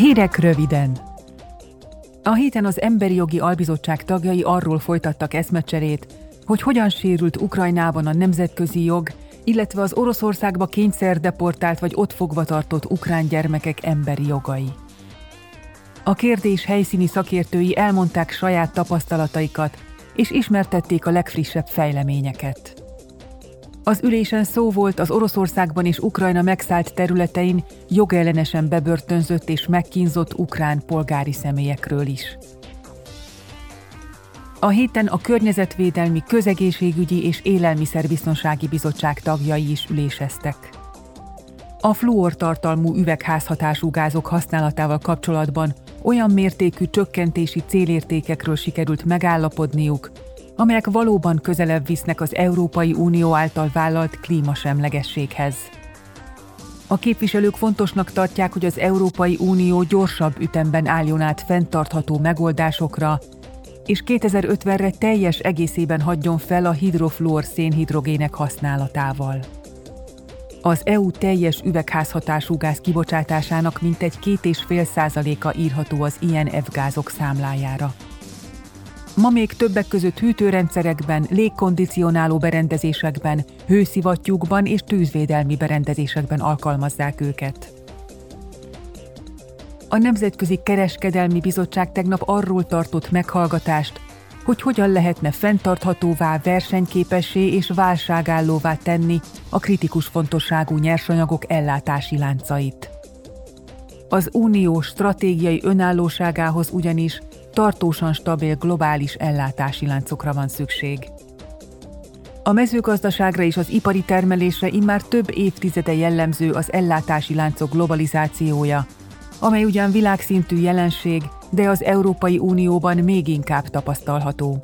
Hírek röviden! A héten az Emberi Jogi Albizottság tagjai arról folytattak eszmecserét, hogy hogyan sérült Ukrajnában a nemzetközi jog, illetve az Oroszországba kényszer deportált vagy ott fogva tartott ukrán gyermekek emberi jogai. A kérdés helyszíni szakértői elmondták saját tapasztalataikat, és ismertették a legfrissebb fejleményeket. Az ülésen szó volt az Oroszországban és Ukrajna megszállt területein jogellenesen bebörtönzött és megkínzott ukrán polgári személyekről is. A héten a Környezetvédelmi, Közegészségügyi és Élelmiszerbiztonsági Bizottság tagjai is üléseztek. A fluor tartalmú üvegházhatású gázok használatával kapcsolatban olyan mértékű csökkentési célértékekről sikerült megállapodniuk, amelyek valóban közelebb visznek az Európai Unió által vállalt klímasemlegességhez. A képviselők fontosnak tartják, hogy az Európai Unió gyorsabb ütemben álljon át fenntartható megoldásokra, és 2050-re teljes egészében hagyjon fel a hidrofluor szénhidrogének használatával. Az EU teljes üvegházhatású gáz kibocsátásának mintegy 2,5 százaléka írható az ilyen F-gázok számlájára. Ma még többek között hűtőrendszerekben, légkondicionáló berendezésekben, hőszivattyúkban és tűzvédelmi berendezésekben alkalmazzák őket. A Nemzetközi Kereskedelmi Bizottság tegnap arról tartott meghallgatást, hogy hogyan lehetne fenntarthatóvá, versenyképessé és válságállóvá tenni a kritikus fontosságú nyersanyagok ellátási láncait. Az unió stratégiai önállóságához ugyanis tartósan stabil globális ellátási láncokra van szükség. A mezőgazdaságra és az ipari termelésre immár több évtizede jellemző az ellátási láncok globalizációja, amely ugyan világszintű jelenség, de az Európai Unióban még inkább tapasztalható.